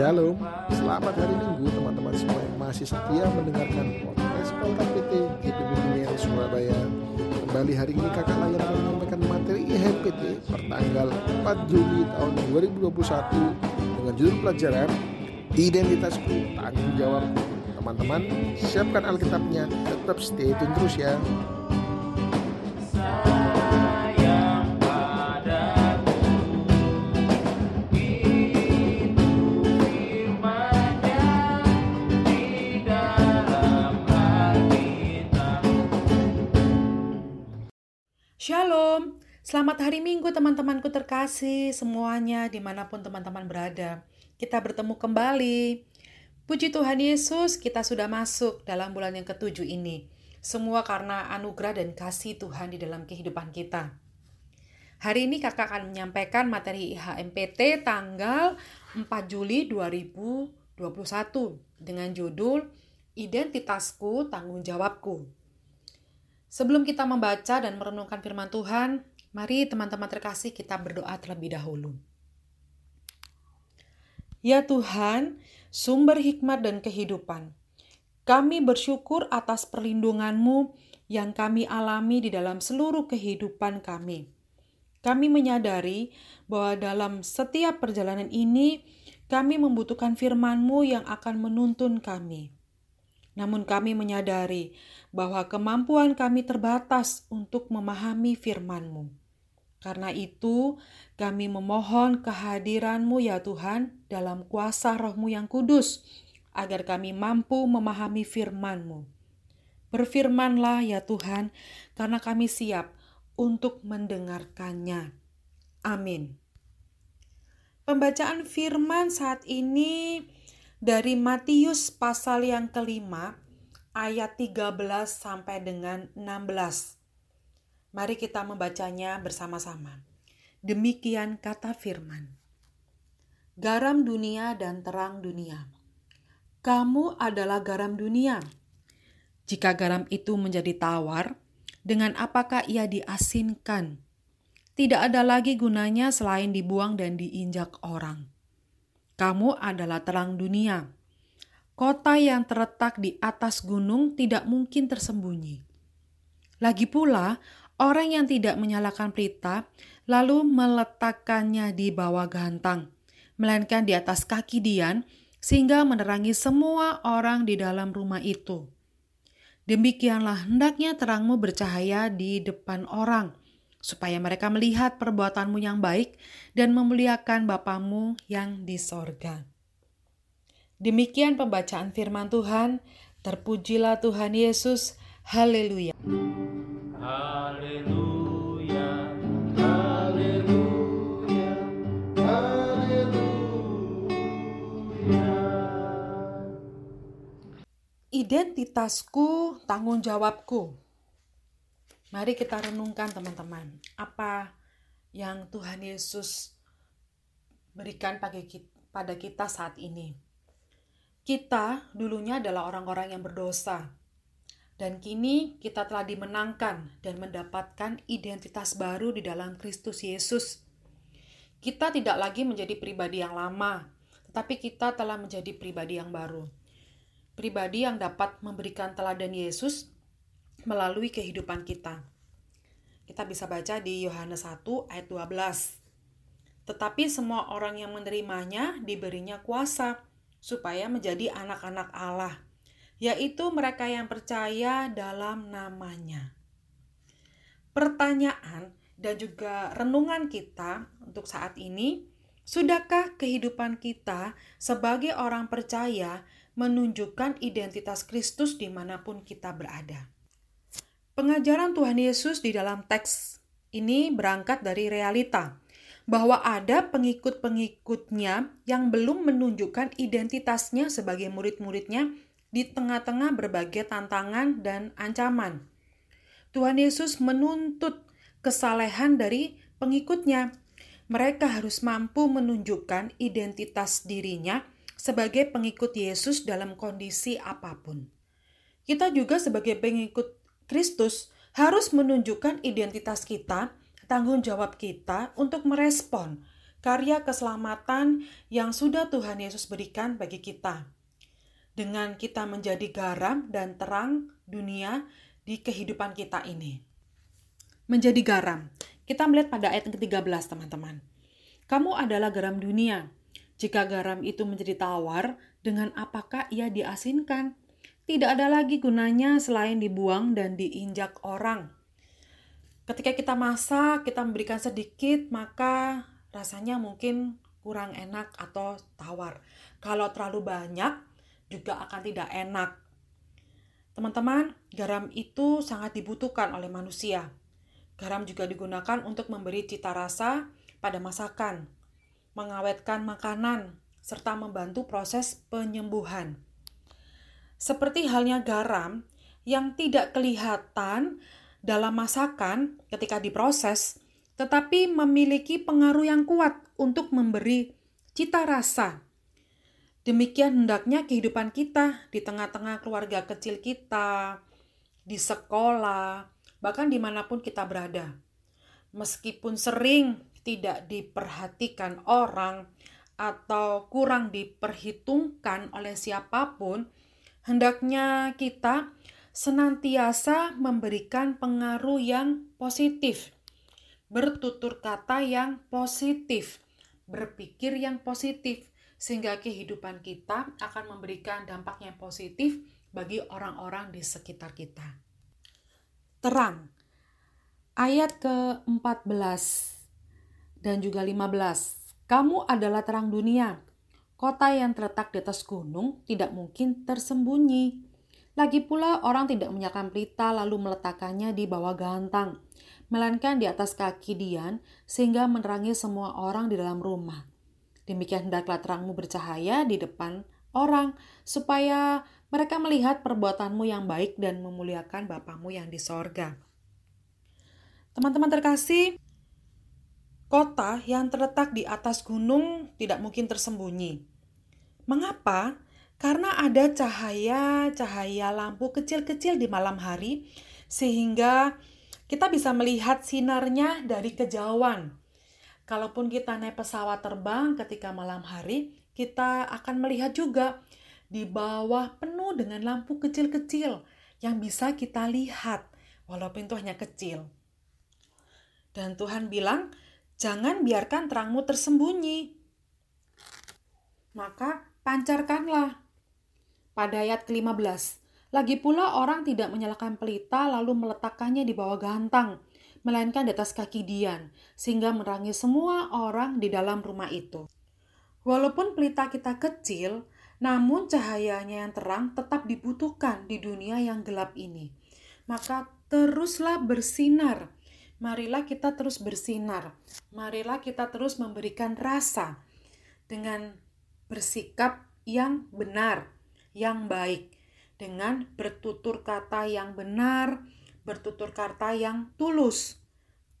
Shalom, selamat hari Minggu teman-teman semua yang masih setia mendengarkan podcast Polkan PT GPB Dunia Surabaya. Kembali hari ini kakak layan akan menyampaikan materi IHPT pertanggal 4 Juli tahun 2021 dengan judul pelajaran Identitasku Tanggung Jawabku. Teman-teman, siapkan Alkitabnya, tetap stay tune terus ya. Selamat hari Minggu teman-temanku terkasih semuanya di mana pun teman-teman berada. Kita bertemu kembali. Puji Tuhan Yesus, kita sudah masuk dalam bulan yang ketujuh ini. Semua karena anugerah dan kasih Tuhan di dalam kehidupan kita. Hari ini kakak akan menyampaikan materi IHMPT tanggal 4 Juli 2021 dengan judul Identitasku Tanggung Jawabku. Sebelum kita membaca dan merenungkan firman Tuhan, mari teman-teman terkasih kita berdoa terlebih dahulu. Ya Tuhan, sumber hikmat dan kehidupan, kami bersyukur atas perlindungan-Mu yang kami alami di dalam seluruh kehidupan kami. Kami menyadari bahwa dalam setiap perjalanan ini, kami membutuhkan firman-Mu yang akan menuntun kami. Namun kami menyadari bahwa kemampuan kami terbatas untuk memahami firman-Mu. Karena itu, kami memohon kehadiran-Mu ya Tuhan dalam kuasa roh-Mu yang kudus, agar kami mampu memahami firman-Mu. Berfirmanlah ya Tuhan, karena kami siap untuk mendengarkannya. Amin. Pembacaan firman saat ini dari Matius pasal yang kelima ayat 13 sampai dengan 16. Mari kita membacanya bersama-sama. Demikian kata firman. Garam dunia dan terang dunia. Kamu adalah garam dunia. Jika garam itu menjadi tawar, dengan apakah ia diasinkan? Tidak ada lagi gunanya selain dibuang dan diinjak orang. Kamu adalah terang dunia. Kota yang terletak di atas gunung tidak mungkin tersembunyi. Lagi pula, orang yang tidak menyalakan pelita lalu meletakkannya di bawah gantang, melainkan di atas kaki Dian, sehingga menerangi semua orang di dalam rumah itu. Demikianlah hendaknya terangmu bercahaya di depan orang, supaya mereka melihat perbuatanmu yang baik dan memuliakan Bapamu yang di sorga. Demikian pembacaan firman Tuhan. Terpujilah Tuhan Yesus. Haleluya. Identitasku, tanggung jawabku. Mari kita renungkan teman-teman, apa yang Tuhan Yesus berikan pada kita saat ini. Kita dulunya adalah orang-orang yang berdosa, dan kini kita telah dimenangkan dan mendapatkan identitas baru di dalam Kristus Yesus. Kita tidak lagi menjadi pribadi yang lama, tetapi kita telah menjadi pribadi yang baru. Pribadi yang dapat memberikan teladan Yesus melalui kehidupan kita. Kita bisa baca di Yohanes 1 ayat 12. Tetapi semua orang yang menerimanya diberinya kuasa supaya menjadi anak-anak Allah, yaitu mereka yang percaya dalam namanya. Pertanyaan dan juga renungan kita untuk saat ini, sudahkah kehidupan kita sebagai orang percaya menunjukkan identitas Kristus di mana pun kita berada? Pengajaran Tuhan Yesus di dalam teks ini berangkat dari realita bahwa ada pengikut-pengikutnya yang belum menunjukkan identitasnya sebagai murid-muridnya di tengah-tengah berbagai tantangan dan ancaman. Tuhan Yesus menuntut kesalehan dari pengikutnya. Mereka harus mampu menunjukkan identitas dirinya sebagai pengikut Yesus dalam kondisi apa pun. Kita juga sebagai pengikut Kristus harus menunjukkan identitas kita, tanggung jawab kita untuk merespon karya keselamatan yang sudah Tuhan Yesus berikan bagi kita. Dengan kita menjadi garam dan terang dunia di kehidupan kita ini. Menjadi garam. Kita melihat pada ayat ke-13, teman-teman. Kamu adalah garam dunia. Jika garam itu menjadi tawar, dengan apakah ia diasinkan? Tidak ada lagi gunanya selain dibuang dan diinjak orang. Ketika kita masak, kita memberikan sedikit, maka rasanya mungkin kurang enak atau tawar. Kalau terlalu banyak, juga akan tidak enak. Teman-teman, garam itu sangat dibutuhkan oleh manusia. Garam juga digunakan untuk memberi cita rasa pada masakan, mengawetkan makanan, serta membantu proses penyembuhan. Seperti halnya garam yang tidak kelihatan dalam masakan ketika diproses, tetapi memiliki pengaruh yang kuat untuk memberi cita rasa. Demikian hendaknya kehidupan kita di tengah-tengah keluarga kecil kita, di sekolah, bahkan di mana pun kita berada. Meskipun sering tidak diperhatikan orang atau kurang diperhitungkan oleh siapa pun, hendaknya kita senantiasa memberikan pengaruh yang positif, bertutur kata yang positif, berpikir yang positif, sehingga kehidupan kita akan memberikan dampak yang positif bagi orang-orang di sekitar kita. Terang, ayat ke-14 dan juga 15. Kamu adalah terang dunia. Kota yang terletak di atas gunung tidak mungkin tersembunyi. Lagi pula orang tidak menyalakan pelita lalu meletakkannya di bawah gantang, melainkan di atas kaki Dian sehingga menerangi semua orang di dalam rumah. Demikian hendaklah terangmu bercahaya di depan orang supaya mereka melihat perbuatanmu yang baik dan memuliakan Bapamu yang di sorga. Teman-teman terkasih, kota yang terletak di atas gunung tidak mungkin tersembunyi. Mengapa? Karena ada cahaya-cahaya lampu kecil-kecil di malam hari, sehingga kita bisa melihat sinarnya dari kejauhan. Kalaupun kita naik pesawat terbang ketika malam hari, kita akan melihat juga di bawah penuh dengan lampu kecil-kecil yang bisa kita lihat, walaupun itu hanya kecil. Dan Tuhan bilang, jangan biarkan terangmu tersembunyi. Maka pancarkanlah. Pada ayat ke-15, lagi pula orang tidak menyalakan pelita lalu meletakkannya di bawah gantang, melainkan di atas kaki Dian, sehingga menerangi semua orang di dalam rumah itu. Walaupun pelita kita kecil, namun cahayanya yang terang tetap dibutuhkan di dunia yang gelap ini. Maka teruslah bersinar. Marilah kita terus bersinar. Marilah kita terus memberikan rasa dengan bersikap yang benar, yang baik, dengan bertutur kata yang benar, bertutur kata yang tulus,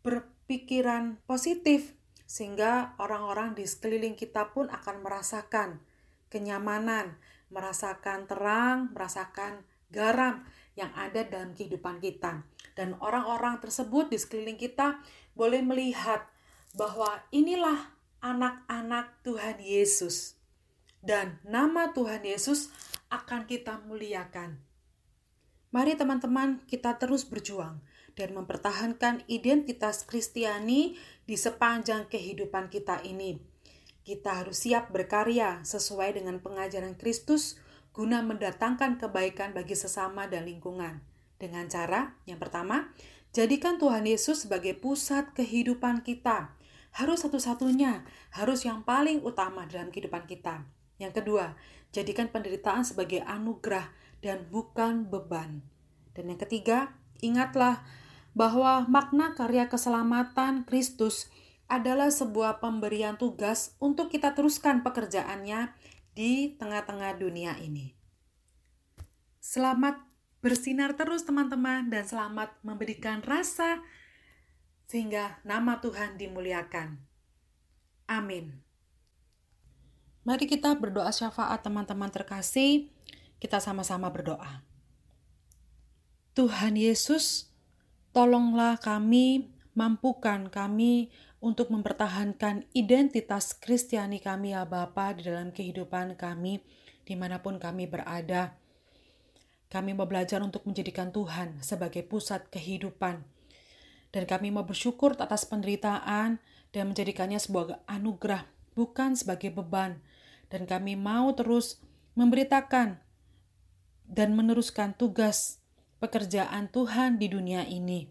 berpikiran positif, sehingga orang-orang di sekeliling kita pun akan merasakan kenyamanan, merasakan terang, merasakan garam yang ada dalam kehidupan kita. Dan orang-orang tersebut di sekeliling kita boleh melihat bahwa inilah anak-anak Tuhan Yesus. Dan nama Tuhan Yesus akan kita muliakan. Mari teman-teman kita terus berjuang dan mempertahankan identitas Kristiani di sepanjang kehidupan kita ini. Kita harus siap berkarya sesuai dengan pengajaran Kristus guna mendatangkan kebaikan bagi sesama dan lingkungan. Dengan cara yang pertama, jadikan Tuhan Yesus sebagai pusat kehidupan kita. Harus satu-satunya, harus yang paling utama dalam kehidupan kita. Yang kedua, jadikan penderitaan sebagai anugerah dan bukan beban. Dan yang ketiga, ingatlah bahwa makna karya keselamatan Kristus adalah sebuah pemberian tugas untuk kita teruskan pekerjaannya di tengah-tengah dunia ini. Selamat bersinar terus teman-teman dan selamat memberikan rasa sehingga nama Tuhan dimuliakan. Amin. Mari kita berdoa syafaat teman-teman terkasih. Kita sama-sama berdoa. Tuhan Yesus, tolonglah kami mampukan kami untuk mempertahankan identitas Kristiani kami ya Bapa di dalam kehidupan kami di mana pun kami berada. Kami mau belajar untuk menjadikan Tuhan sebagai pusat kehidupan. Dan kami mau bersyukur atas penderitaan dan menjadikannya sebuah anugerah, bukan sebagai beban. Dan kami mau terus memberitakan dan meneruskan tugas pekerjaan Tuhan di dunia ini.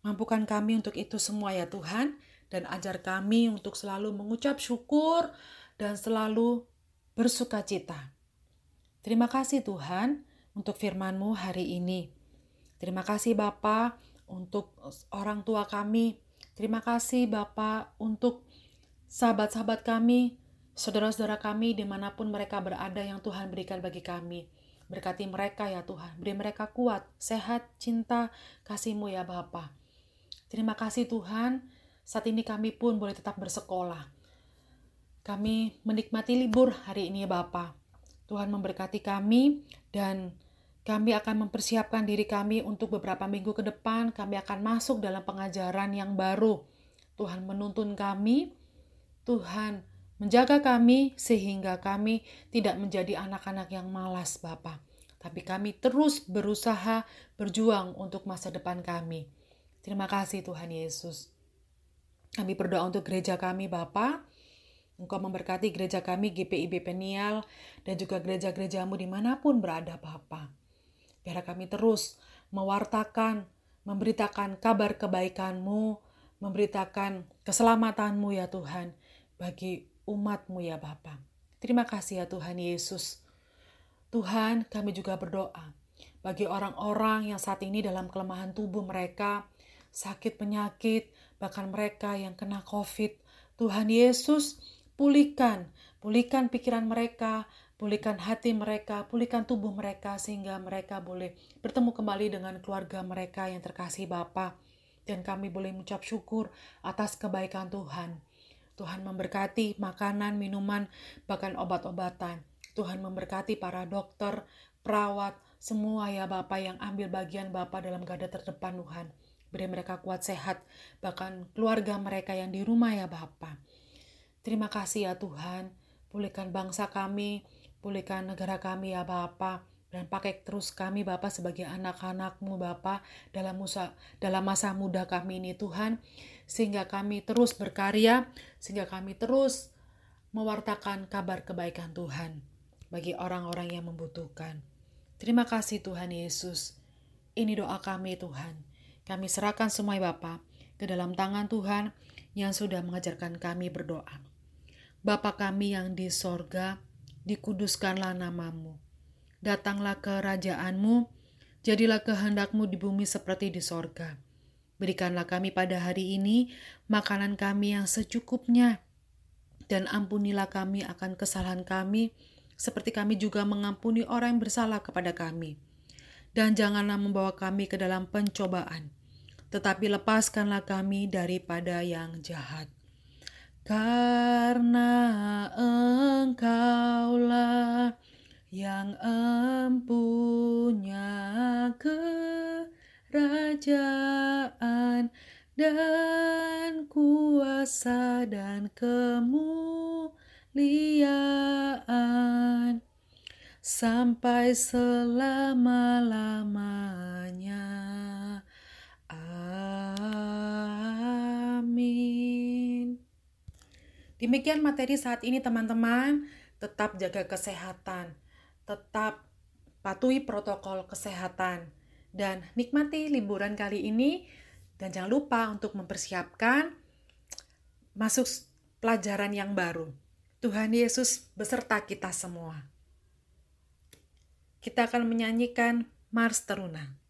Mampukan kami untuk itu semua ya Tuhan, dan ajar kami untuk selalu mengucap syukur dan selalu bersuka cita. Terima kasih Tuhan untuk firman-Mu hari ini. Terima kasih Bapa untuk orang tua kami. Terima kasih Bapa untuk sahabat-sahabat kami, saudara-saudara kami di mana pun mereka berada yang Tuhan berikan bagi kami. Berkati mereka ya Tuhan, beri mereka kuat, sehat, cinta, kasih-Mu ya Bapa. Terima kasih Tuhan, saat ini kami pun boleh tetap bersekolah. Kami menikmati libur hari ini ya Bapak. Tuhan memberkati kami dan kami akan mempersiapkan diri kami untuk beberapa minggu ke depan. Kami akan masuk dalam pengajaran yang baru. Tuhan menuntun kami, Tuhan menjaga kami sehingga kami tidak menjadi anak-anak yang malas, Bapak. Tapi kami terus berusaha berjuang untuk masa depan kami. Terima kasih Tuhan Yesus. Kami berdoa untuk gereja kami, Bapak. Engkau memberkati gereja kami GPIB Penial dan juga gereja-gerejamu di mana pun berada Bapak Biar kami terus mewartakan, memberitakan kabar kebaikanmu, memberitakan keselamatanmu ya Tuhan bagi umatmu ya Bapa. Terima kasih ya Tuhan Yesus. Tuhan kami juga berdoa bagi orang-orang yang saat ini dalam kelemahan tubuh mereka, sakit penyakit, bahkan mereka yang kena COVID. Tuhan Yesus, pulihkan, pulihkan pikiran mereka, pulihkan hati mereka, pulihkan tubuh mereka sehingga mereka boleh bertemu kembali dengan keluarga mereka yang terkasih Bapa dan kami boleh mengucap syukur atas kebaikan Tuhan. Tuhan memberkati makanan, minuman, bahkan obat-obatan. Tuhan memberkati para dokter, perawat, semua ya Bapak yang ambil bagian Bapak dalam garda terdepan Tuhan. Beri mereka kuat sehat, bahkan keluarga mereka yang di rumah ya Bapak. Terima kasih ya Tuhan, pulihkan bangsa kami, Pulihkan negara kami ya Bapa dan pakai terus kami Bapa sebagai anak-anakmu Bapa dalam masa dalam masa muda kami ini Tuhan sehingga kami terus berkarya sehingga kami terus mewartakan kabar kebaikan Tuhan bagi orang-orang yang membutuhkan. Terima kasih Tuhan Yesus. Ini doa kami Tuhan. Kami serahkan semua Bapa ke dalam tangan Tuhan yang sudah mengajarkan kami berdoa. Bapa kami yang di sorga, dikuduskanlah namamu. Datanglah kerajaanmu, jadilah kehendakmu di bumi seperti di sorga. Berikanlah kami pada hari ini makanan kami yang secukupnya, dan ampunilah kami akan kesalahan kami, seperti kami juga mengampuni orang yang bersalah kepada kami. Dan janganlah membawa kami ke dalam pencobaan, tetapi lepaskanlah kami daripada yang jahat karena engkaulah yang empunya kerajaan dan kuasa dan kemuliaan sampai selama-lamanya. Demikian materi saat ini teman-teman. Tetap jaga kesehatan. Tetap patuhi protokol kesehatan. Dan nikmati liburan kali ini. Dan jangan lupa untuk mempersiapkan masuk pelajaran yang baru. Tuhan Yesus beserta kita semua. Kita akan menyanyikan Mars Teruna.